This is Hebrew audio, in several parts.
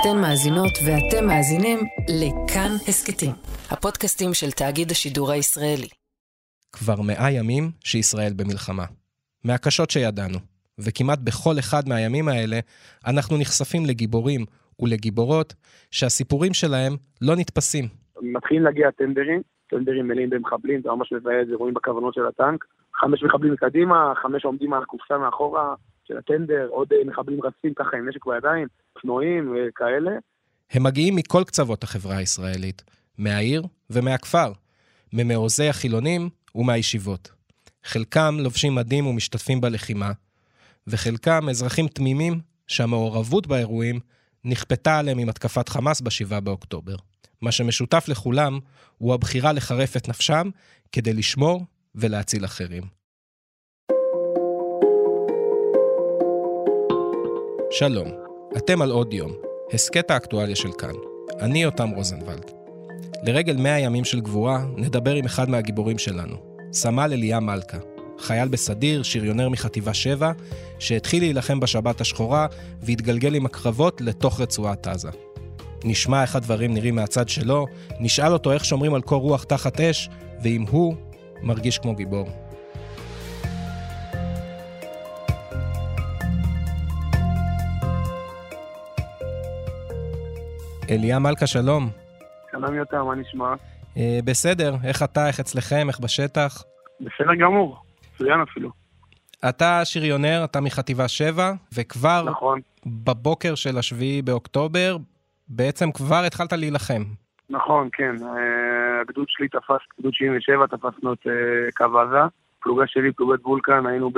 אתן מאזינות ואתם מאזינים לכאן הסכתים, הפודקאסטים של תאגיד השידור הישראלי. כבר מאה ימים שישראל במלחמה. מהקשות שידענו. וכמעט בכל אחד מהימים האלה אנחנו נחשפים לגיבורים ולגיבורות שהסיפורים שלהם לא נתפסים. מתחילים להגיע טנדרים, טנדרים מלאים במחבלים, אתה ממש מזהה את זה, רואים בכוונות של הטנק. חמש מחבלים מקדימה, חמש עומדים על הקופסה מאחורה של הטנדר, עוד אה, מחבלים רצים ככה עם נשק בידיים, פנועים וכאלה. הם מגיעים מכל קצוות החברה הישראלית, מהעיר ומהכפר, ממעוזי החילונים ומהישיבות. חלקם לובשים מדים ומשתתפים בלחימה, וחלקם אזרחים תמימים שהמעורבות באירועים נכפתה עליהם עם התקפת חמאס ב-7 באוקטובר. מה שמשותף לכולם הוא הבחירה לחרף את נפשם כדי לשמור ולהציל אחרים. שלום, אתם על עוד יום, הסכת האקטואליה של כאן. אני יותם רוזנבלד. לרגל 100 ימים של גבורה, נדבר עם אחד מהגיבורים שלנו, סמל אליה מלכה, חייל בסדיר, שריונר מחטיבה 7, שהתחיל להילחם בשבת השחורה והתגלגל עם הקרבות לתוך רצועת עזה. נשמע איך הדברים נראים מהצד שלו, נשאל אותו איך שומרים על קור רוח תחת אש, ואם הוא מרגיש כמו גיבור. אליה מלכה, שלום. שלום יותר, מה נשמע? אה, בסדר, איך אתה, איך אצלכם, איך בשטח? בסדר גמור, מצוין אפילו. אתה שריונר, אתה מחטיבה 7, וכבר נכון, בבוקר של השביעי באוקטובר, בעצם כבר התחלת להילחם. נכון, כן. אה, הגדוד שלי תפס, גדוד 77, תפסנו את אה, קו עזה. פלוגה שלי, פלוגת וולקן, היינו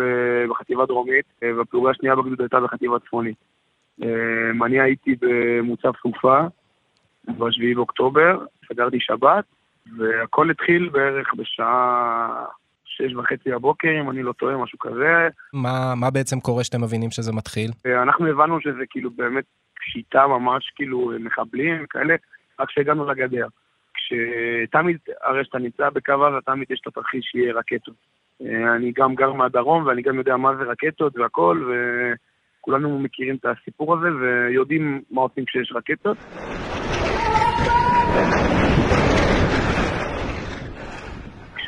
בחטיבה דרומית, והפלוגה השנייה בגדוד הייתה בחטיבה צפונית. אני הייתי במוצב סופה ב-7 באוקטובר, סגרתי שבת, והכל התחיל בערך בשעה שש וחצי בבוקר, אם אני לא טועה, משהו כזה. מה, מה בעצם קורה שאתם מבינים שזה מתחיל? אה, אנחנו הבנו שזה כאילו באמת שיטה ממש, כאילו מחבלים כאלה, רק כשהגענו לגדר. כשתמיד, הרי כשאתה נמצא בקו עזה, תמיד יש את התרחיש שיהיה רקטות. אה, אני גם גר מהדרום, ואני גם יודע מה זה רקטות והכל, וכולנו מכירים את הסיפור הזה, ויודעים מה עושים כשיש רקטות.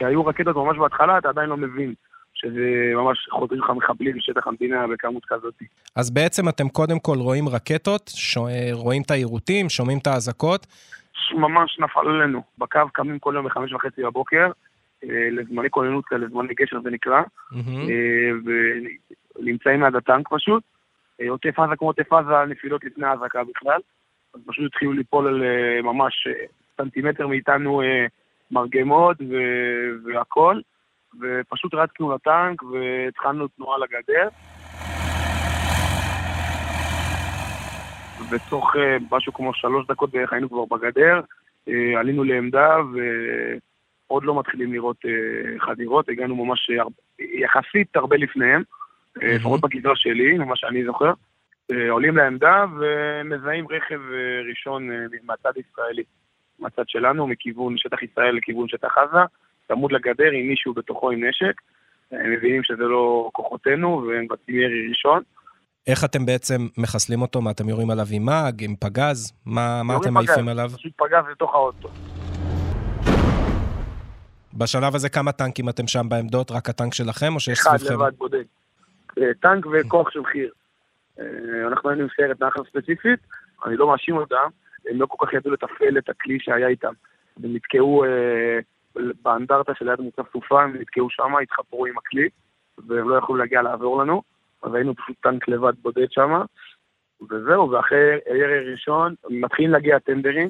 כשהיו רקטות ממש בהתחלה, אתה עדיין לא מבין שזה ממש חודרים לך מחבלים משטח המדינה בכמות כזאת. אז בעצם אתם קודם כל רואים רקטות, ש... רואים את היירוטים, שומעים את האזעקות, ממש נפל עלינו. בקו קמים כל יום בחמש וחצי בבוקר, אה, לזמני כוננות כאלה, לזמני גשר זה נקרא. אה, ונמצאים ליד הטנק פשוט. אה, עוטף עזה כמו עוטף עזה, נפילות לפני האזעקה בכלל. אז פשוט התחילו ליפול על ממש סנטימטר מאיתנו מרגמות ו- והכל, ופשוט רצנו לטנק והתחלנו תנועה לגדר. בתוך אה, משהו כמו שלוש דקות בערך היינו כבר בגדר, אה, עלינו לעמדה ועוד לא מתחילים לראות אה, חדירות, הגענו ממש יחסית הרבה לפניהם. לפחות בגזרה שלי, ממה שאני זוכר. עולים לעמדה ומזהים רכב ראשון מהצד הישראלי, מהצד שלנו, מכיוון שטח ישראל לכיוון שטח עזה, צמוד לגדר עם מישהו בתוכו עם נשק. הם מבינים שזה לא כוחותינו והם מבצעים ירי ראשון. איך אתם בעצם מחסלים אותו? מה, אתם יורים עליו עם מאג, עם פגז? מה, מה אתם מעיפים עליו? פשוט פגז לתוך האוטו. בשלב הזה כמה טנקים אתם שם בעמדות? רק הטנק שלכם, או שיש אחד סביבכם? לבד בודד. אה, טנק וכוח של חי"ר. אה, אנחנו היינו עם סיירת נחל ספציפית, אני לא מאשים אותם, הם לא כל כך ידעו לתפעל את הכלי שהיה איתם. הם נתקעו אה, באנדרטה שליד מוצב סופה, הם נתקעו שם, התחברו עם הכלי, והם לא יכלו להגיע לעזור לנו, אז היינו פשוט טנק לבד בודד שם, וזהו, ואחרי ירי ראשון, מתחילים להגיע הטנדרים.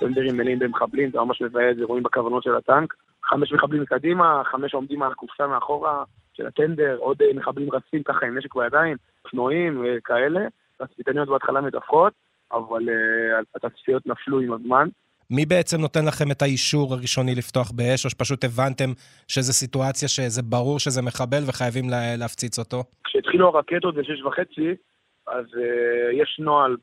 טנדרים מלאים במחבלים, אתה ממש את זה, רואים בכוונות של הטנק. חמש מחבלים מקדימה, חמש עומדים על הקופסה מאחורה של הטנדר, עוד אה, מחבלים רצים ככה עם נשק בידיים, פנועים וכאלה. התצפיתניות בהתחלה מדווחות, אבל אה, התצפיות נפלו עם הזמן. מי בעצם נותן לכם את האישור הראשוני לפתוח באש, או שפשוט הבנתם שזו סיטואציה שזה ברור שזה מחבל וחייבים לה, להפציץ אותו? כשהתחילו הרקטות בשש וחצי, אז uh, יש נוהל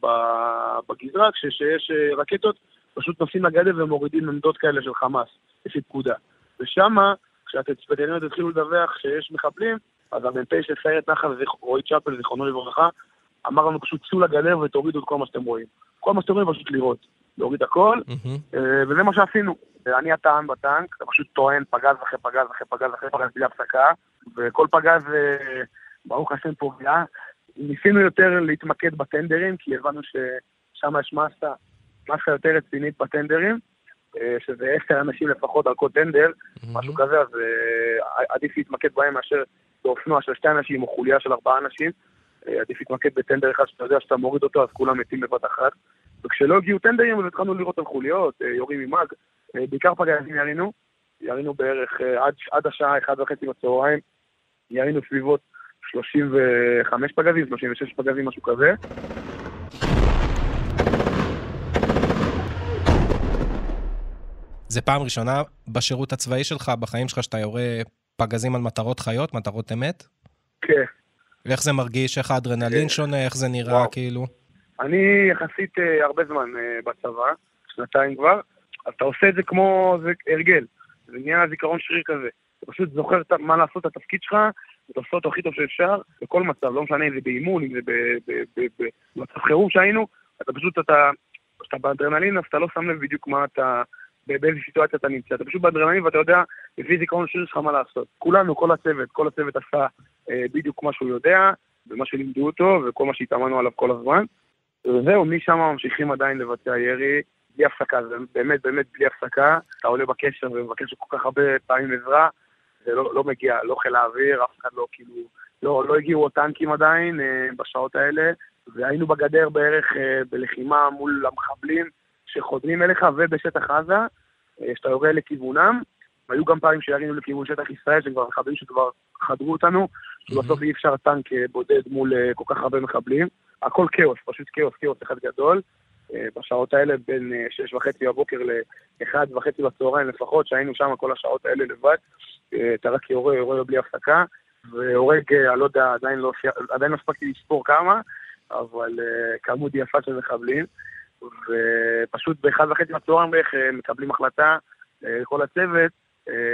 בגזרה, כשיש uh, רקטות, פשוט נוסעים לגדר ומורידים עמדות כאלה של חמאס, לפי פקודה. ושמה, כשהתצפיתניות התחילו לדווח שיש מחבלים, אז המ"פ של סיירת נחל, רועי צ'אפל, זיכרונו לברכה, אמר לנו פשוט צאו לגדר ותורידו את כל מה שאתם רואים. כל מה שאתם רואים פשוט לראות. להוריד הכל, אה, וזה מה שעשינו. אני הטען בטנק, אתה פשוט טוען פגז אחרי פגז אחרי פגז אחרי פגז בלי הפסקה, וכל פגז, אה, ברוך השם פוגע. ניסינו יותר להתמקד בטנדרים, כי הבנו ששם יש מסה, מסה יותר רצינית בטנדרים, אה, שזה עשר אנשים לפחות על כל טנדר, משהו כזה, אז עדיף להתמקד בהם מאשר באופנוע של שתי אנשים או חוליה של ארבעה אנשים. עדיף להתמקד בטנדר אחד שאתה יודע שאתה מוריד אותו, אז כולם מתים בבת אחת. וכשלא הגיעו טנדרים, אז התחלנו לראות על חוליות, יורים עם מאג, בעיקר פגזים ירינו, ירינו בערך עד, עד השעה 1 וחצי בצהריים, ירינו סביבות 35 פגזים, 36 פגזים, משהו כזה. זה פעם ראשונה בשירות הצבאי שלך, בחיים שלך, שאתה יורה פגזים על מטרות חיות, מטרות אמת? כן. ואיך זה מרגיש? איך האדרנלין שונה? איך זה נראה, וואו. כאילו? אני יחסית uh, הרבה זמן uh, בצבא, שנתיים כבר, אז אתה עושה את זה כמו, זה הרגל. זה נהיה זיכרון שריר כזה. אתה פשוט זוכר מה לעשות את התפקיד שלך, ואתה עושה אותו הכי טוב שאפשר, בכל מצב, לא משנה אם זה באימון, אם זה במצב חירום שהיינו, אתה פשוט, אתה, כשאתה באדרנלין, אז אתה לא שם לב בדיוק מה אתה, באיזה סיטואציה אתה נמצא. אתה פשוט באדרנלין ואתה יודע לפי זיכרון שריר שלך מה לעשות. כולנו, כל הצוות, כל הצוות עשה אה, בדיוק מה שהוא יודע, ומה שלימדו אותו, וכל מה שהתאמנו עליו כל הזמן. וזהו, משם ממשיכים עדיין לבצע ירי, בלי הפסקה, זה באמת באמת בלי הפסקה. אתה עולה בקשר ומבקש כל כך הרבה פעמים עזרה, זה לא, לא מגיע, לא חיל האוויר, אף אחד לא כאילו, לא, לא הגיעו עוד טנקים עדיין אה, בשעות האלה, והיינו בגדר בערך אה, בלחימה מול המחבלים שחודרים אליך ובשטח עזה, שאתה יורה לכיוונם. היו גם פעמים שירינו לכיוון שטח ישראל, שכבר מחבלים שכבר חדרו אותנו, שבסוף אי אפשר טנק אה, בודד מול אה, כל כך הרבה מחבלים. הכל כאוס, פשוט כאוס, כאוס אחד גדול. אה, בשעות האלה בין שש וחצי בבוקר לאחד וחצי בצהריים לפחות, שהיינו שם כל השעות האלה לבד. אתה רק יורה, יורה בלי הפסקה, והורג, אני לא יודע, לא, עדיין לא הספקתי לספור כמה, אבל כמות יפה של מחבלים. ופשוט באחד וחצי בצהריים בערך מקבלים החלטה, כל הצוות,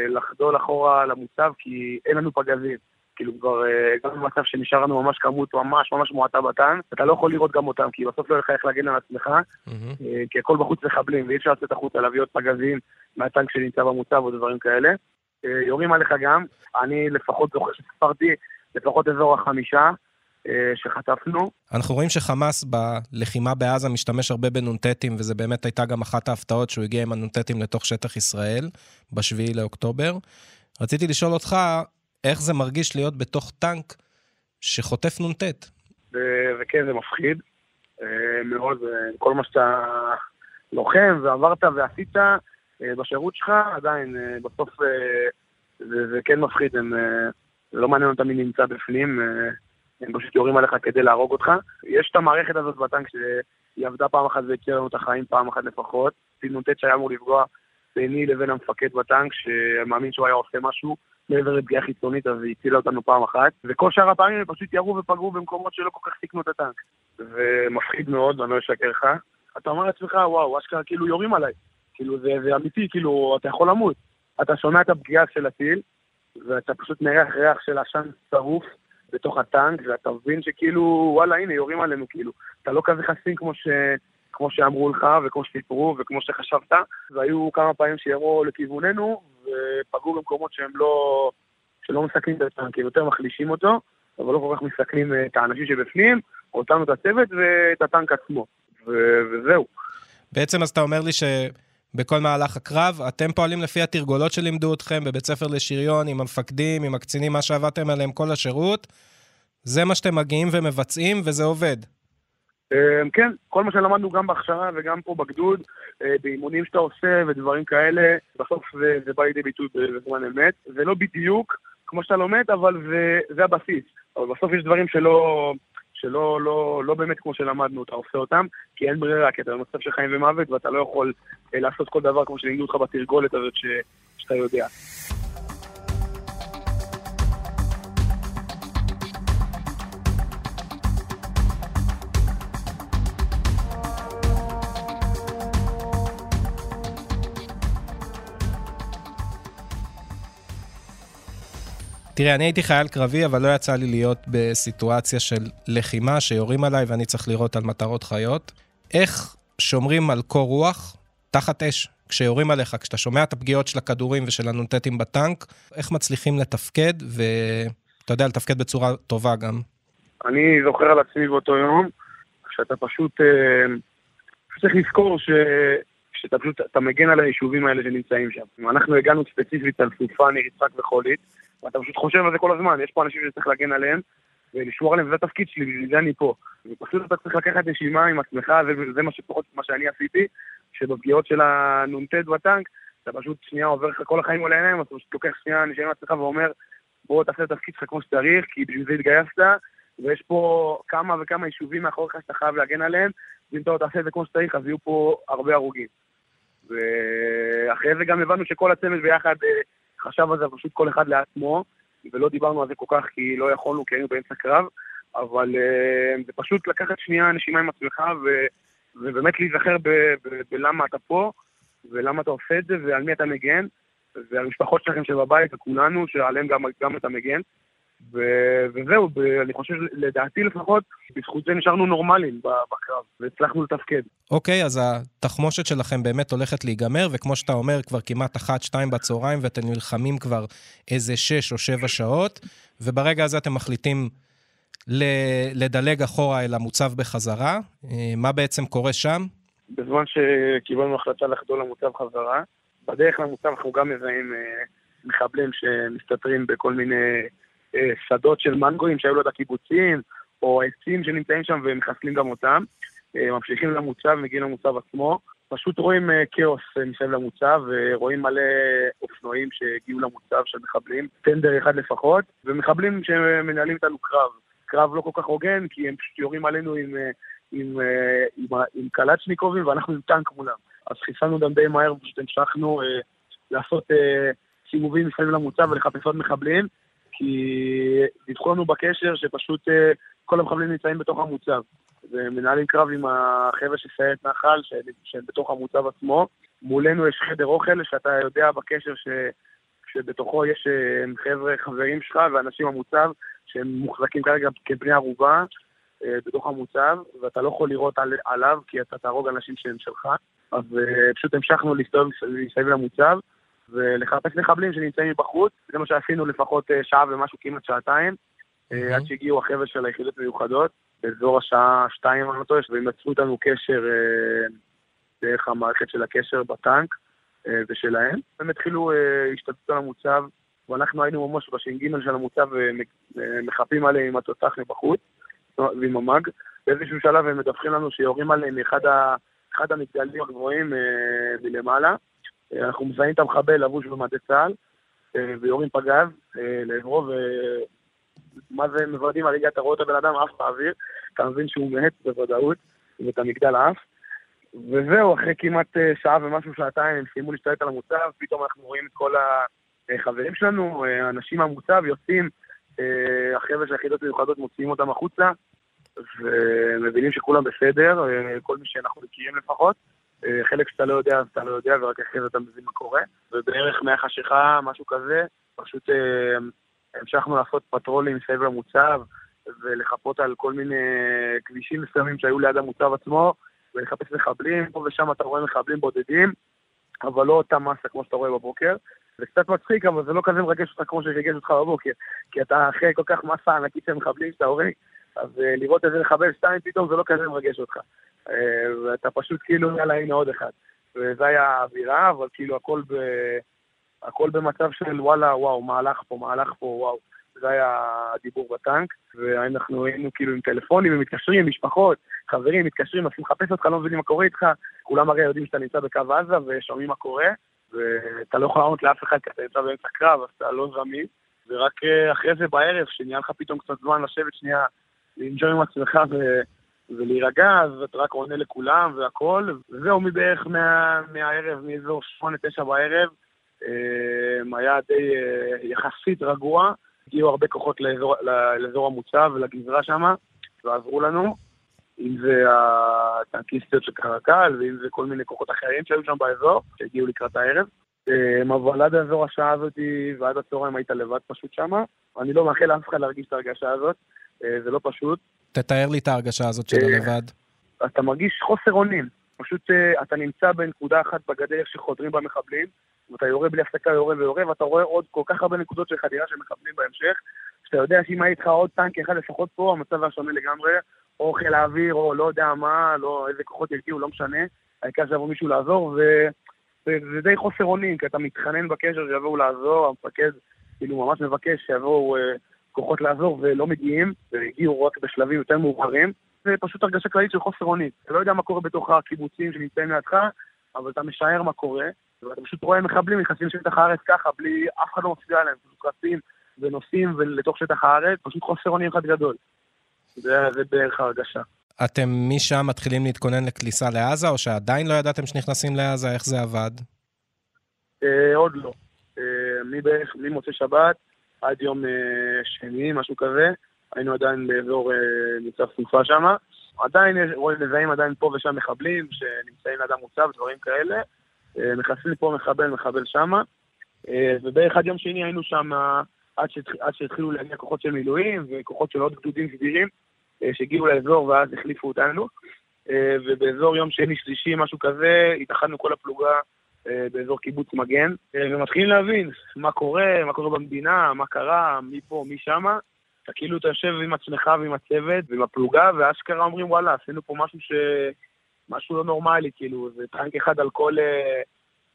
לחדול אחורה למוצב, כי אין לנו פגזים. כאילו כבר הגענו למצב שנשאר לנו ממש כמות ממש ממש מועטה בטן, אתה לא יכול לראות גם אותם, כי בסוף לא יהיה לך איך להגן על עצמך, כי הכל בחוץ מחבלים, ואי אפשר לצאת החוצה להביא עוד פגזים מהטנק שנמצא במוצב או דברים כאלה. יורים עליך גם, אני לפחות זוכר שספרתי לפחות אזור החמישה, שחטפנו. אנחנו רואים שחמאס בלחימה בעזה משתמש הרבה בנ"טים, וזה באמת הייתה גם אחת ההפתעות שהוא הגיע עם הנ"טים לתוך שטח ישראל, בשביעי לאוקטובר. רציתי לשאול אותך, איך זה מרגיש להיות בתוך טנק שחוטף נ"ט? וכן, זה מפחיד מאוד, כל מה שאתה לוחם ועברת ועשית בשירות שלך, עדיין בסוף זה, זה כן מפחיד, הם, לא מעניין אותם מי נמצא בפנים, הם פשוט יורים עליך כדי להרוג אותך. יש את המערכת הזאת בטנק שהיא עבדה פעם אחת והציעה לנו את החיים פעם אחת לפחות. נ"ט שהיה אמור לפגוע ביני לבין המפקד בטנק, שמאמין שהוא היה עושה משהו מעבר לפגיעה חיצונית, אז היא הצילה אותנו פעם אחת. וכל שאר הפעמים הם פשוט ירו ופגעו במקומות שלא כל כך סיכנו את הטנק. ומפחיד מאוד, אני לא אשקר לך. אתה אומר לעצמך, וואו, אשכרה כאילו יורים עליי. כאילו זה, זה אמיתי, כאילו, אתה יכול למות. אתה שומע את הפגיעה של הטיל, ואתה פשוט מריח ריח של עשן שרוף בתוך הטנק, ואתה מבין שכאילו, וואלה, הנה, יורים עלינו, כאילו. אתה לא כזה חסין כמו ש... כמו שאמרו לך, וכמו שסיפרו, וכמו שחשבת, והיו כמה פעמים שירו לכיווננו, ופגעו במקומות שהם לא... שלא מסכנים את הטנק, הם יותר מחלישים אותו, אבל לא כל כך מסכנים את האנשים שבפנים, אותנו את הצוות ואת הטנק עצמו, ו- וזהו. בעצם אז אתה אומר לי שבכל מהלך הקרב, אתם פועלים לפי התרגולות שלימדו אתכם בבית ספר לשריון, עם המפקדים, עם הקצינים, מה שעבדתם עליהם כל השירות, זה מה שאתם מגיעים ומבצעים, וזה עובד. כן, כל מה שלמדנו גם בהכשרה וגם פה בגדוד, באימונים שאתה עושה ודברים כאלה, בסוף זה, זה בא לידי ביטוי בזמן אמת. זה לא בדיוק כמו שאתה לומד, אבל זה, זה הבסיס. אבל בסוף יש דברים שלא, שלא לא, לא באמת כמו שלמדנו, אתה עושה אותם, כי אין ברירה, כי אתה במצב של חיים ומוות ואתה לא יכול לעשות כל דבר כמו שלימדו אותך בתרגולת הזאת ש, שאתה יודע. תראה, אני הייתי חייל קרבי, אבל לא יצא לי להיות בסיטואציה של לחימה שיורים עליי ואני צריך לירות על מטרות חיות. איך שומרים על קור רוח תחת אש? כשיורים עליך, כשאתה שומע את הפגיעות של הכדורים ושל הנ"טים בטנק, איך מצליחים לתפקד, ואתה יודע, לתפקד בצורה טובה גם? אני זוכר על עצמי באותו יום, שאתה פשוט... אה, צריך לזכור ש... שאתה פשוט, אתה מגן על היישובים האלה שנמצאים שם. אנחנו הגענו ספציפית על סופה, ניר יצחק וחולית, ואתה פשוט חושב על זה כל הזמן, יש פה אנשים שצריך להגן עליהם, ולשמור עליהם, זה התפקיד שלי, בשביל זה אני פה. ופשוט אתה צריך לקחת נשימה עם עצמך, וזה מה שפחות מה שאני עשיתי, שבפגיעות של הנ"ט בטנק, אתה פשוט שנייה עובר לך כל החיים על העיניים, אתה פשוט לוקח שנייה נשימה עם עצמך ואומר, בוא תעשה את התפקיד שלך כמו שצריך, כי בשביל זה התגייסת, ויש פה כמה וכמה יישובים מאחוריך שאתה חייב להגן עליהם, ואם אתה לא תעשה את זה כמו שצריך, אז יהיו פה הרבה הרוגים. ואחרי זה גם הבנו שכל הצמד ביחד אה, חשב על זה פשוט כל אחד לעצמו, ולא דיברנו על זה כל כך כי לא יכולנו, כי היינו באמצע קרב, אבל אה, זה פשוט לקחת שנייה נשימה עם עצמך ו, ובאמת להיזכר בלמה אתה פה, ולמה אתה עושה את זה, ועל מי אתה מגן, והמשפחות שלכם שבבית, וכולנו, שעליהם גם, גם אתה מגן. ו- וזהו, אני חושב, לדעתי לפחות, בזכות זה נשארנו נורמליים בקרב, והצלחנו לתפקד. אוקיי, okay, אז התחמושת שלכם באמת הולכת להיגמר, וכמו שאתה אומר, כבר כמעט אחת, שתיים בצהריים, ואתם נלחמים כבר איזה שש או שבע שעות, וברגע הזה אתם מחליטים לדלג אחורה אל המוצב בחזרה. אה, מה בעצם קורה שם? בזמן שקיבלנו החלטה לחדול למוצב חזרה, בדרך למוצב אנחנו גם מזהים אה, מחבלים שמסתתרים בכל מיני שדות של מנגויים שהיו את הקיבוצים, או עצים שנמצאים שם ומחסלים גם אותם. ממשיכים למוצב, מגיעים למוצב עצמו. פשוט רואים כאוס מסביב למוצב, ורואים מלא אופנועים שהגיעו למוצב של מחבלים, טנדר אחד לפחות, ומחבלים שמנהלים איתנו קרב. קרב לא כל כך הוגן, כי הם פשוט יורים עלינו עם, אה, אה, עם, עם, עם קלצ'ניקובים ואנחנו עם טנק מולם. אז חיסלנו גם די מהר, פשוט המשכנו אה, לעשות אה, סיבובים מסביב למוצב ולחפש עוד מחבלים, כי דיווחו לנו בקשר שפשוט אה, כל המחבלים נמצאים בתוך המוצב. ומנהלים קרב עם החבר'ה של סיירת נחל, שהם בתוך המוצב עצמו. מולנו יש חדר אוכל, שאתה יודע בקשר ש... שבתוכו יש אה, חבר'ה, חברים שלך ואנשים במוצב שהם מוחזקים כרגע כבני ערובה אה, בתוך המוצב, ואתה לא יכול לירות על, עליו כי אתה תהרוג אנשים שהם שלך. אז פשוט המשכנו להסתובב מסביב למוצב ולחפש מחבלים שנמצאים בחוץ. זה מה שעשינו לפחות שעה ומשהו, כמעט שעתיים, mm-hmm. עד שהגיעו החבר'ה של היחידות מיוחדות, באזור השעה שתיים, אני לא טועה, והם יצרו איתנו קשר דרך המערכת של הקשר בטנק. אה, ושלהם. הם התחילו אה, השתתפות על המוצב, ואנחנו היינו ממש בש"ג של המוצב ומחפים אה, עליהם עם התותח מבחוץ, ועם המאג. באיזשהו שלב הם מדווחים לנו שיורים עליהם מאחד ה... אחד המגדלים הגבוהים מלמעלה. אנחנו מזהים את המחבל לבוש במדי צה"ל, ויורים פגז לעברו, ומה זה מוודאים הרגע, אתה רואה את הבן אדם עף באוויר, אתה מבין שהוא מהט בוודאות, ואת המגדל עף. וזהו, אחרי כמעט אה, שעה ומשהו, שעתיים, הם סיימו להשתלט על המוצב, פתאום אנחנו רואים את כל החברים שלנו, אה, אנשים מהמוצב יוצאים, אה, החבר'ה של היחידות מיוחדות מוציאים אותם החוצה, ומבינים שכולם בסדר, כל מי שאנחנו מכירים לפחות. חלק שאתה לא יודע, אז אתה לא יודע, ורק אחרי זה אתה מבין מה קורה. ובערך מהחשיכה, משהו כזה, פשוט המשכנו לעשות פטרולים סביב המוצב, ולחפות על כל מיני כבישים מסוימים שהיו ליד המוצב עצמו, ולחפש מחבלים, פה ושם אתה רואה מחבלים בודדים, אבל לא אותה מסה כמו שאתה רואה בבוקר. זה קצת מצחיק, אבל זה לא כזה מרגש אותך כמו שריגש אותך בבוקר, כי אתה אחרי כל כך מסה ענקית של מחבלים שאתה הורג, אז uh, לראות איזה מחבל שתיים פתאום זה לא כזה מרגש אותך. Uh, ואתה פשוט כאילו, יאללה, הנה עוד אחד. וזה היה האווירה, אבל כאילו הכל, ב... הכל במצב של וואלה, וואו, מהלך פה, מהלך פה, וואו. זה היה הדיבור בטנק, ואנחנו היינו כאילו עם טלפונים ומתקשרים, עם משפחות, חברים מתקשרים, מנסים לחפש אותך, לא מבינים מה קורה איתך, כולם הרי יודעים שאתה נמצא בקו עזה ושומעים מה קורה, ואתה לא יכול לענות לאף אחד כי אתה נמצא באמצע קרב, אז אתה לא זמין, ורק אה, אחרי זה בערב, שנהיה לך פתאום קצת זמן לשבת שנייה, לנג'ור עם עצמך ו... ולהירגע, אז אתה רק עונה לכולם והכל, וזהו מבערך מה... מהערב, מאזור 8-9 בערב, אה, היה די אה, יחסית רגוע, הגיעו הרבה כוחות לאזור, לאזור המוצב ולגזרה שם, ועזרו לנו, אם זה הטנקיסטיות של קרקל, ואם זה כל מיני כוחות אחרים שהיו שם באזור, שהגיעו לקראת הערב. אמ, אבל עד האזור השעה הזאת ועד הצהריים היית לבד פשוט שמה. אני לא מאחל לאף אחד להרגיש את ההרגשה הזאת, זה לא פשוט. תתאר לי את ההרגשה הזאת של אה, הלבד. אתה מרגיש חוסר אונים. פשוט אה, אתה נמצא בנקודה אחת בגדר שחודרים בה מחבלים, ואתה יורה בלי הפסקה, יורה ויורה, ואתה רואה עוד כל כך הרבה נקודות של חדירה של מחבלים בהמשך, שאתה יודע שאם היה איתך עוד טנק אחד לפחות פה, המצב היה שונה לגמרי, או חיל האוויר, או לא יודע מה, לא איזה כוחות יגיעו, לא משנה, העיקר שיבוא מישהו לעזור. וזה די חוסר אונים, כי אתה מתחנן בקשר שיבואו לעזור, המפקד כאילו ממש מבקש שיבואו אה, כוחות לעזור ולא מגיעים, והגיעו רק בשלבים יותר מאוחרים. זה פשוט הרגשה כללית של חוסר אונים. אתה לא יודע מה קורה בתוך הקיבוצים שנמצאים לידך, אבל אתה משער מה קורה, ואתה פשוט רואה מחבלים נכנסים לשטח הארץ ככה, בלי, אף אחד לא מפריע להם, פשוט רצים ונוסעים לתוך שטח הארץ, פשוט חוסר אונים אחד גדול. זה, זה בערך ההרגשה. אתם משם מתחילים להתכונן לכניסה לעזה, או שעדיין לא ידעתם שנכנסים לעזה? איך זה עבד? אה, עוד לא. אה, מבערך, ממוצאי שבת עד יום אה, שני, משהו כזה, היינו עדיין באזור אה, ניצב סופה שם. עדיין יש, רואים, מזהים עדיין פה ושם מחבלים שנמצאים לאדם מוצב, דברים כאלה. אה, מכסים פה מחבל, מחבל שם. אה, ובערך עד יום שני היינו שם עד, שהתח... עד שהתחילו להגיע כוחות של מילואים וכוחות של עוד גדודים סדירים אה, שהגיעו לאזור ואז החליפו אותנו. אה, ובאזור יום שני, שלישי, משהו כזה, התאחדנו כל הפלוגה אה, באזור קיבוץ מגן, ומתחילים להבין מה קורה, מה קורה במדינה, מה קרה, מי פה, מי שמה. אתה כאילו, אתה יושב עם עצמך ועם הצוות ועם הפלוגה, ואשכרה אומרים, וואלה, עשינו פה משהו ש... משהו לא נורמלי, כאילו, זה טנק אחד על כל,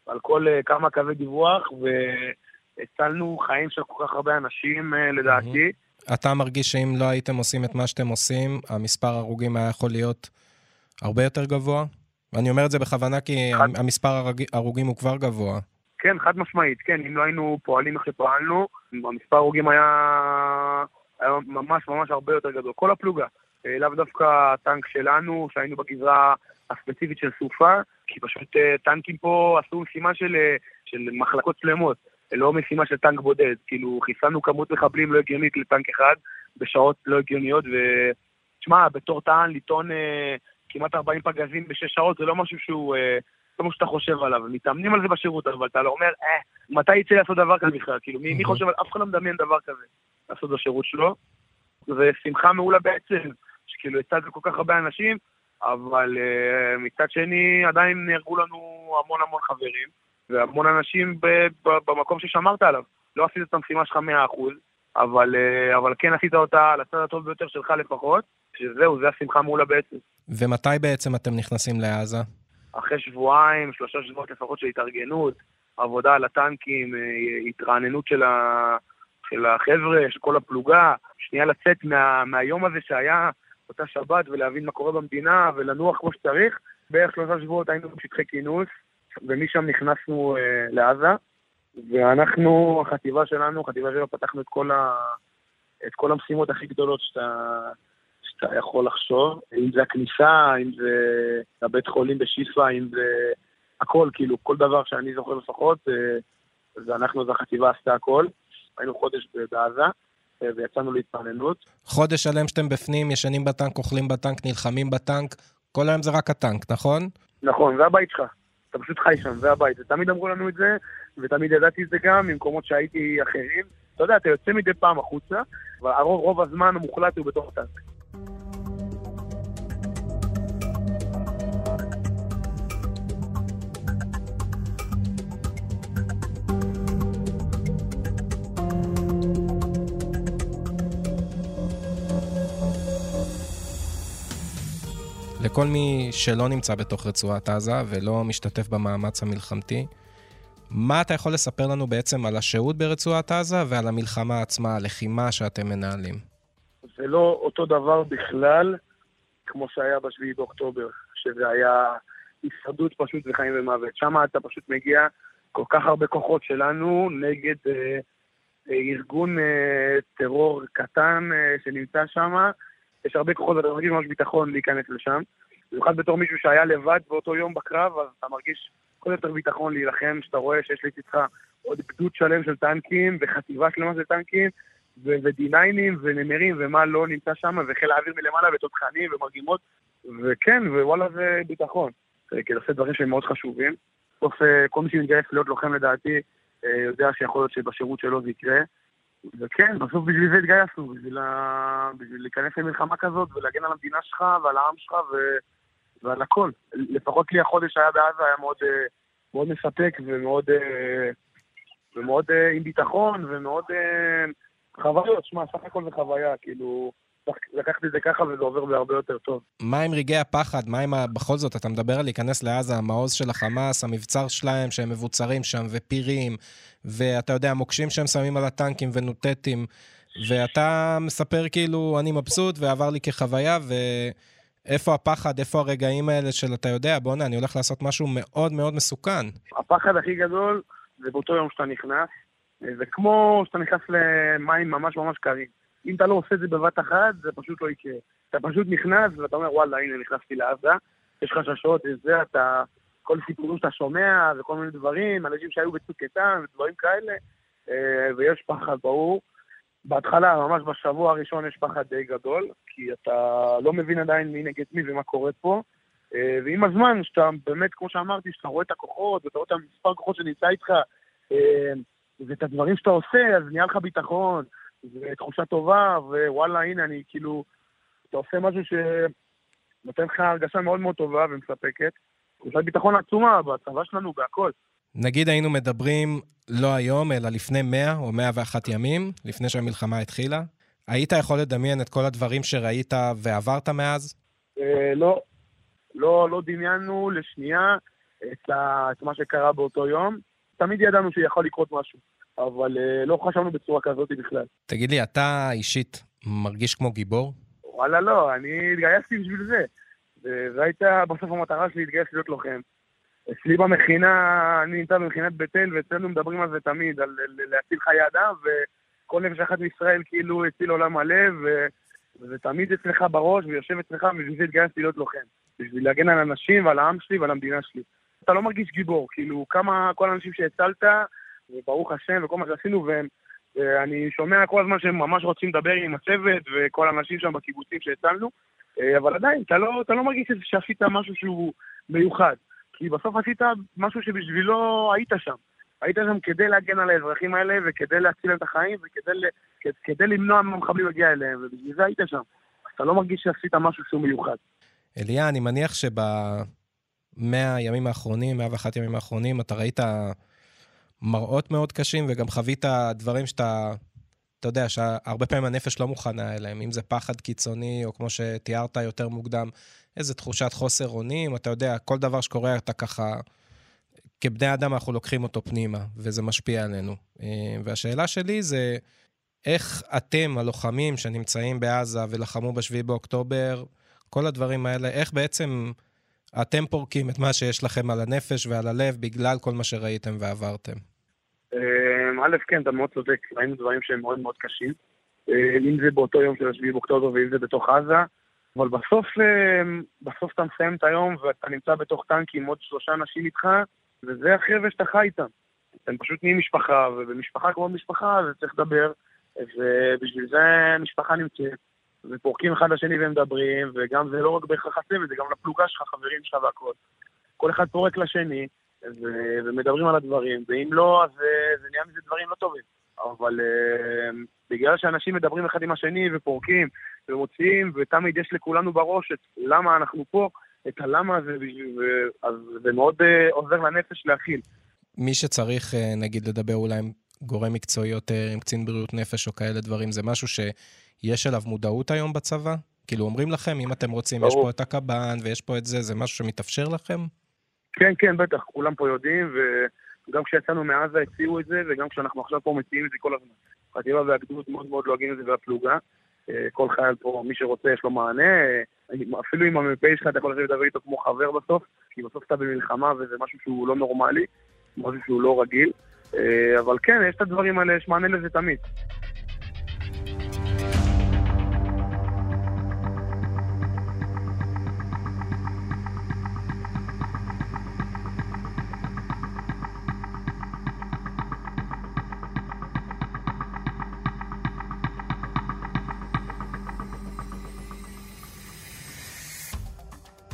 על כל כמה קווי דיווח, והצלנו חיים של כל כך הרבה אנשים, לדעתי. אתה מרגיש שאם לא הייתם עושים את מה שאתם עושים, המספר הרוגים היה יכול להיות הרבה יותר גבוה? ואני אומר את זה בכוונה כי חד... המספר הרוגים הוא כבר גבוה. כן, חד משמעית, כן, אם לא היינו פועלים איך שפעלנו, המספר הרוגים היה, היה ממש ממש הרבה יותר גדול. כל הפלוגה, אה, לאו דווקא הטנק שלנו, שהיינו בגזרה הספציפית של סופה, כי פשוט אה, טנקים פה עשו משימה של, אה, של מחלקות שלמות. לא משימה של טנק בודד, כאילו חיסלנו כמות מחבלים לא הגיונית לטנק אחד בשעות לא הגיוניות, ותשמע, בתור טען לטעון כמעט 40 פגזים בשש שעות זה לא משהו שהוא, אה, לא משהו שאתה חושב עליו, מתאמנים על זה בשירות, אבל אתה לא אומר, אה, מתי יצא לעשות דבר כזה בכלל, כאילו מי, מי חושב, על, אף אחד לא מדמיין דבר כזה לעשות בשירות שלו, ושמחה מעולה בעצם, שכאילו יצא את זה כל כך הרבה אנשים, אבל uh, מצד שני עדיין נהרגו לנו המון המון חברים. והמון אנשים במקום ששמרת עליו. לא עשית את המשימה שלך 100%, אבל, אה, אבל כן עשית אותה על הצד הטוב ביותר שלך לפחות, שזהו, זה השמחה מולה בעצם. ומתי בעצם אתם נכנסים לעזה? אחרי שבועיים, שלושה שבועות לפחות של התארגנות, עבודה על הטנקים, אה, התרעננות של, ה, של החבר'ה, של כל הפלוגה, שנייה לצאת מה, מהיום הזה שהיה אותה שבת ולהבין מה קורה במדינה ולנוח כמו שצריך. בערך שלושה שבועות היינו בשטחי כינוס, ומשם נכנסנו אה, לעזה, ואנחנו, החטיבה שלנו, חטיבה שלנו, פתחנו את כל, ה, את כל המשימות הכי גדולות שאתה, שאתה יכול לחשוב, אם זה הכניסה, אם זה הבית חולים בשיפא, אם זה הכל, כאילו, כל דבר שאני זוכר לפחות, אה, ואנחנו, אז החטיבה עשתה הכל. היינו חודש בעזה. אה, ויצאנו להתפעננות. חודש שלם שאתם בפנים, ישנים בטנק, אוכלים בטנק, נלחמים בטנק, כל היום זה רק הטנק, נכון? נכון, זה הבית שלך. אתה פשוט חי שם, זה הבית. ותמיד אמרו לנו את זה, ותמיד ידעתי את זה גם ממקומות שהייתי אחרים. אתה יודע, אתה יוצא מדי פעם החוצה, אבל הרוב, רוב הזמן המוחלט הוא בתוך הטנק. לכל מי שלא נמצא בתוך רצועת עזה ולא משתתף במאמץ המלחמתי, מה אתה יכול לספר לנו בעצם על השהות ברצועת עזה ועל המלחמה עצמה, הלחימה שאתם מנהלים? זה לא אותו דבר בכלל כמו שהיה ב-7 באוקטובר, שזה היה הישרדות פשוט וחיים ומוות. שם אתה פשוט מגיע כל כך הרבה כוחות שלנו נגד אה, אה, ארגון אה, טרור קטן אה, שנמצא שם, יש הרבה כוחות ואתה מרגיש ממש ביטחון להיכנס לשם. במיוחד בתור מישהו שהיה לבד באותו יום בקרב, אז אתה מרגיש כל יותר ביטחון להילחם, שאתה רואה שיש לצדך עוד גדוד שלם של טנקים, וחטיבה שלמה של טנקים, ו-D9ים ונמרים ומה לא נמצא שם, וחיל האוויר מלמעלה ותותחנים ומרגימות, וכן, ווואלה זה ביטחון. כי זה עושה דברים שהם מאוד חשובים. בסוף אה, כל מי שמתגייס להיות לוחם לדעתי, אה, יודע שיכול להיות שבשירות שלו זה יקרה. וכן, בסוף בשביל זה התגייסנו, בשביל, ה... בשביל להיכנס למלחמה כזאת ולהגן על המדינה שלך ועל העם שלך ו... ועל הכל. לפחות לי החודש שהיה בעזה היה מאוד, מאוד מספק ומאוד, ומאוד עם ביטחון ומאוד חוויות. שמע, סך הכל זה חוויה, כאילו... לקחתי את זה ככה וזה עובר בהרבה יותר טוב. מה עם רגעי הפחד? מה עם, ה... בכל זאת, אתה מדבר על להיכנס לעזה, המעוז של החמאס, המבצר שלהם שהם מבוצרים שם, ופירים, ואתה יודע, מוקשים שהם שמים על הטנקים ונוטטים, ואתה מספר כאילו, אני מבסוט ועבר לי כחוויה, ואיפה הפחד, איפה הרגעים האלה של, אתה יודע, בואנה, אני הולך לעשות משהו מאוד מאוד מסוכן. הפחד הכי גדול זה באותו יום שאתה נכנס, זה כמו שאתה נכנס למים ממש ממש קרים. אם אתה לא עושה את זה בבת אחת, זה פשוט לא יקרה. אתה פשוט נכנס ואתה אומר, וואלה, הנה, נכנסתי לעזה, יש חששות, יש זה, אתה... כל סיפורים שאתה שומע וכל מיני דברים, אנשים שהיו בצוק איתן ודברים כאלה, אה, ויש פחד ברור. בהתחלה, ממש בשבוע הראשון, יש פחד די גדול, כי אתה לא מבין עדיין מי נגד מי ומה קורה פה. אה, ועם הזמן, שאתה באמת, כמו שאמרתי, שאתה רואה את הכוחות, ואתה רואה את המספר כוחות שנמצא איתך, אה, ואת הדברים שאתה עושה, אז נהיה לך ביטחון, זה תחושה טובה, ווואלה, הנה, אני כאילו, אתה עושה משהו שנותן לך הרגשה מאוד מאוד טובה ומספקת. תחושת ביטחון עצומה בצבא שלנו, בהכל. נגיד היינו מדברים לא היום, אלא לפני 100 או 101 ימים, לפני שהמלחמה התחילה. היית יכול לדמיין את כל הדברים שראית ועברת מאז? אה, לא. לא, לא דמיינו לשנייה את, ה, את מה שקרה באותו יום. תמיד ידענו שיכול לקרות משהו. אבל uh, לא חשבנו בצורה כזאת בכלל. תגיד לי, אתה אישית מרגיש כמו גיבור? וואלה לא, אני התגייסתי בשביל זה. וזו הייתה בסוף המטרה שלי להתגייס להיות לוחם. אצלי במכינה, אני נמצא במכינת בית אל, ואצלנו מדברים על זה תמיד, על להציל חיי אדם, וכל נפש אחת מישראל כאילו הציל עולם מלא, ו... וזה תמיד אצלך בראש, ויושב אצלך, ובשביל זה התגייסתי להיות לוחם. בשביל להגן על אנשים ועל העם שלי ועל המדינה שלי. אתה לא מרגיש גיבור, כאילו, כמה, כל האנשים שהצלת, וברוך השם, וכל מה שעשינו, ואני שומע כל הזמן שהם ממש רוצים לדבר עם הצוות וכל האנשים שם בקיבוצים שהצלנו, אה, אבל עדיין, אתה לא, אתה לא מרגיש שעשית משהו שהוא מיוחד. כי בסוף עשית משהו שבשבילו היית שם. היית שם כדי להגן על האזרחים האלה וכדי להציל את החיים וכדי כדי למנוע מהמחבלים להגיע אליהם, ובשביל זה היית שם. אתה לא מרגיש שעשית משהו שהוא מיוחד. אליה, אני מניח שבמאה הימים האחרונים, 101 ימים האחרונים, אתה ראית מראות מאוד קשים, וגם חווית דברים שאתה, אתה יודע, שהרבה פעמים הנפש לא מוכנה אליהם, אם זה פחד קיצוני, או כמו שתיארת יותר מוקדם, איזה תחושת חוסר אונים, אתה יודע, כל דבר שקורה, אתה ככה... כבני אדם אנחנו לוקחים אותו פנימה, וזה משפיע עלינו. אה, והשאלה שלי זה, איך אתם, הלוחמים שנמצאים בעזה ולחמו ב-7 באוקטובר, כל הדברים האלה, איך בעצם אתם פורקים את מה שיש לכם על הנפש ועל הלב בגלל כל מה שראיתם ועברתם? א', כן, אתה מאוד צודק, ראינו דברים שהם מאוד מאוד קשים. אה, אם זה באותו יום של 7 באוקטובר ואם זה בתוך עזה, אבל בסוף, אמ, בסוף אתה מסיים את היום ואתה נמצא בתוך טנק עם עוד שלושה אנשים איתך, וזה החבר'ה שאתה חי איתם. אתם פשוט נהיים משפחה, ובמשפחה כמו משפחה זה צריך לדבר, ובשביל זה משפחה נמצאת, ופורקים אחד לשני ומדברים, וגם זה לא רק בהכרח הצוות, זה גם לפלוגה שלך, חברים שלך והכל. כל אחד פורק לשני, ו- ומדברים על הדברים, ואם לא, אז uh, זה נהיה מזה דברים לא טובים. אבל uh, בגלל שאנשים מדברים אחד עם השני ופורקים ומוציאים, ותמיד יש לכולנו בראש את למה אנחנו פה, את הלמה הזה, ו- אז זה מאוד uh, עוזר לנפש להכיל. מי שצריך, נגיד, לדבר אולי עם גורם מקצועי יותר, עם קצין בריאות נפש או כאלה דברים, זה משהו שיש אליו מודעות היום בצבא? כאילו אומרים לכם, אם אתם רוצים, ברור. יש פה את הקב"ן ויש פה את זה, זה משהו שמתאפשר לכם? כן, כן, בטח, כולם פה יודעים, וגם כשיצאנו מעזה הציעו את זה, וגם כשאנחנו עכשיו פה מציעים את זה כל הזמן. חטיבה והגדוד מאוד מאוד לועגים את זה והפלוגה. אה, כל חייל פה, מי שרוצה, יש לו מענה. אה, אפילו עם המ"פ שלך אתה יכול לדבר איתו כמו חבר בסוף, כי בסוף אתה במלחמה וזה משהו שהוא לא נורמלי, משהו שהוא לא רגיל. אה, אבל כן, יש את הדברים האלה, יש מענה לזה תמיד.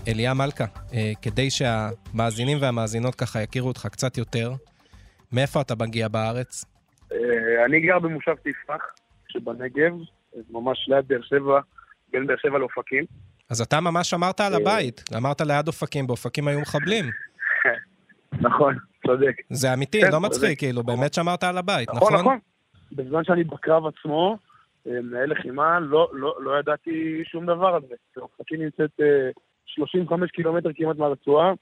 אליה מלכה, אה, כדי שהמאזינים והמאזינות ככה יכירו אותך קצת יותר, מאיפה אתה מגיע בארץ? אה, אני גר במושב תפרח שבנגב, ממש ליד באר שבע, בין באר שבע לאופקים. אז אתה ממש אמרת על הבית, אמרת ליד אופקים, באופקים היו מחבלים. נכון, צודק. זה אמיתי, כן, לא מצחיק. כאילו, באמת שמרת על הבית, נכון, נכון? נכון. בזמן שאני בקרב עצמו, אה, מנהל לחימה, לא, לא, לא ידעתי שום דבר על זה. אופקים נמצאת אה, 35 קילומטר כמעט מהרצועה.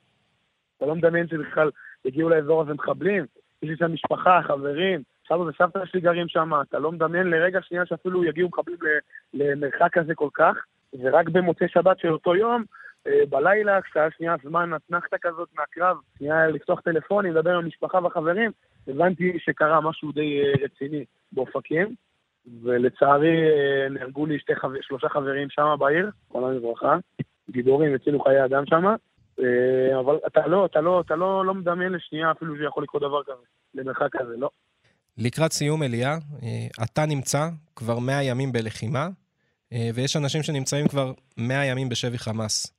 אתה לא מדמיין שבכלל יגיעו לאזור הזה מחבלים. יש לי שם משפחה, חברים, סבא וסבתא שלי גרים שם, אתה לא מדמיין לרגע שנייה שאפילו יגיעו מחבלים למרחק כזה כל כך. ורק במוצאי שבת של אותו יום, אה, בלילה, כשהיה שנייה זמן אתנחתא כזאת מהקרב, שנייה לפתוח טלפונים, לדבר עם המשפחה והחברים, הבנתי שקרה משהו די אה, רציני באופקים, ולצערי אה, נהרגו לי שתי שלושה חברים שם בעיר, זכרונם לברכה, גיבורים, הצילו חיי אדם שם, אה, אבל אתה לא, אתה לא, אתה לא, לא מדמיין לשנייה אפילו שיכול לקרות דבר כזה, למרחק כזה, לא. לקראת סיום, אליה, אה, אתה נמצא כבר 100 ימים בלחימה, אה, ויש אנשים שנמצאים כבר 100 ימים בשבי חמאס.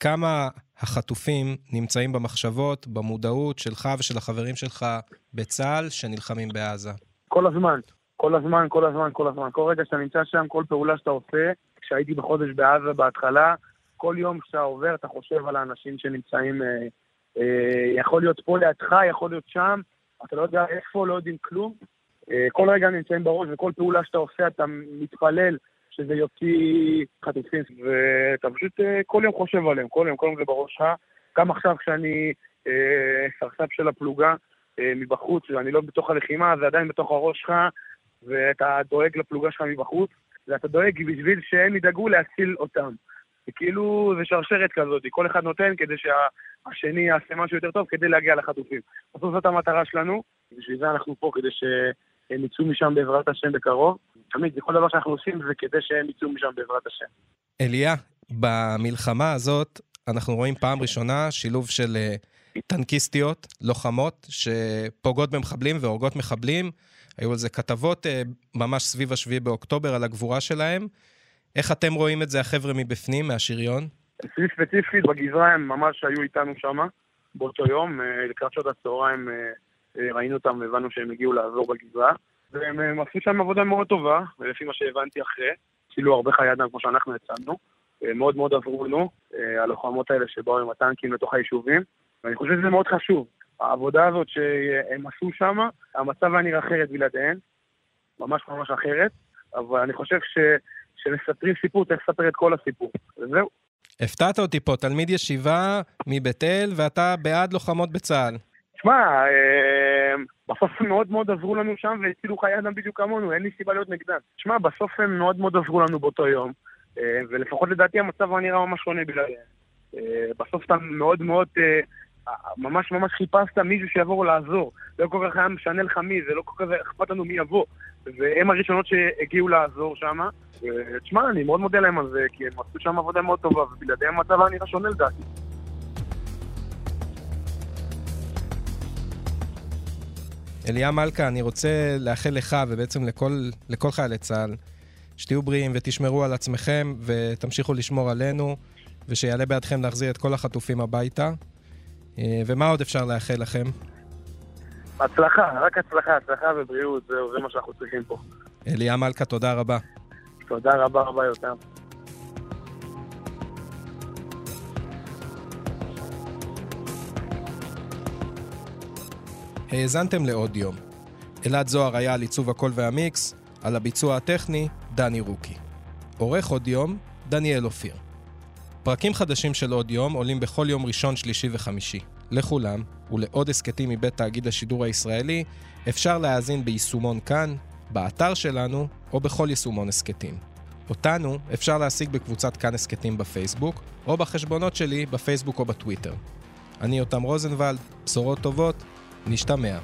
כמה החטופים נמצאים במחשבות, במודעות שלך ושל החברים שלך בצה"ל שנלחמים בעזה? כל הזמן, כל הזמן, כל הזמן, כל הזמן. כל רגע שאתה נמצא שם, כל פעולה שאתה עושה, כשהייתי בחודש בעזה בהתחלה, כל יום שאתה עובר אתה חושב על האנשים שנמצאים, אה, אה, יכול להיות פה לידך, יכול להיות שם, אתה לא יודע איפה, לא יודעים כלום. אה, כל רגע נמצאים בראש, וכל פעולה שאתה עושה אתה מתפלל שזה יוציא חטופים, ואתה פשוט אה, כל יום חושב עליהם, כל יום, כל יום זה בראש שלך. גם עכשיו כשאני אה, סרסף של הפלוגה, אה, מבחוץ, ואני לא בתוך הלחימה, זה עדיין בתוך הראש שלך, ואתה דואג לפלוגה שלך מבחוץ, ואתה דואג בשביל שהם ידאגו להציל אותם. זה כאילו, זה שרשרת כזאת, כל אחד נותן כדי שהשני יעשה משהו יותר טוב כדי להגיע לחטופים. בסוף זאת המטרה שלנו, בשביל זה אנחנו פה, כדי שהם יצאו משם בעזרת השם בקרוב. תמיד, זה כל דבר שאנחנו עושים זה כדי שהם יצאו משם בעזרת השם. אליה, במלחמה הזאת אנחנו רואים פעם ראשונה שילוב של אה, טנקיסטיות, לוחמות, שפוגעות במחבלים והורגות מחבלים. היו על זה כתבות אה, ממש סביב השביעי באוקטובר על הגבורה שלהם. איך אתם רואים את זה, החבר'ה מבפנים, מהשריון? אצלי ספציפית, בגזרה הם ממש היו איתנו שם באותו יום, אה, לקראת שעות הצהריים אה, ראינו אותם והבנו שהם הגיעו לעזור בגזרה. והם הם עשו שם עבודה מאוד טובה, ולפי מה שהבנתי אחרי, הצילו הרבה חיי אדם כמו שאנחנו. אה, מאוד מאוד עזרו לנו, הלוחמות האלה שבאו עם הטנקים לתוך היישובים, ואני חושב שזה מאוד חשוב. העבודה הזאת שהם עשו שם, המצב היה נראה אחרת בלעדיהן, ממש ממש אחרת, אבל אני חושב ש... סיפור, צריך לספר את כל הסיפור, וזהו. הפתעת אותי פה, תלמיד ישיבה מבית אל, ואתה בעד לוחמות בצה"ל. תשמע, אה, בסוף הם מאוד מאוד עזרו לנו שם והצילו חיי אדם בדיוק כמונו, אין לי סיבה להיות נגדם. תשמע, בסוף הם מאוד מאוד עזרו לנו באותו יום, אה, ולפחות לדעתי המצב היה נראה ממש שונה בלעדיהם. אה, בסוף אתה מאוד מאוד, אה, ממש ממש חיפשת מישהו שיבוא לעזור. לא כל כך היה משנה לך מי, זה לא כל כך אכפת לנו מי יבוא. והם הראשונות שהגיעו לעזור שם. תשמע, אני מאוד מודה להם על זה, כי הם עשו שם עבודה מאוד טובה, ובלעדיהם המצב היה נראה שונה לדעתי. אליה מלכה, אני רוצה לאחל לך ובעצם לכל, לכל חיילי צה"ל, שתהיו בריאים ותשמרו על עצמכם ותמשיכו לשמור עלינו, ושיעלה בידכם להחזיר את כל החטופים הביתה. אה, ומה עוד אפשר לאחל לכם? הצלחה, רק הצלחה, הצלחה ובריאות, זהו, זה מה שאנחנו צריכים פה. אליה מלכה, תודה רבה. תודה רבה רבה יותר. האזנתם לעוד יום. אלעד זוהר היה על עיצוב הקול והמיקס, על הביצוע הטכני, דני רוקי. עורך עוד יום, דניאל אופיר. פרקים חדשים של עוד יום עולים בכל יום ראשון, שלישי וחמישי. לכולם, ולעוד הסכתים מבית תאגיד השידור הישראלי, אפשר להאזין ביישומון כאן, באתר שלנו, או בכל יישומון הסכתים. אותנו אפשר להשיג בקבוצת כאן הסכתים בפייסבוק, או בחשבונות שלי בפייסבוק או בטוויטר. אני יותם רוזנבלד, בשורות טובות, נשתמע.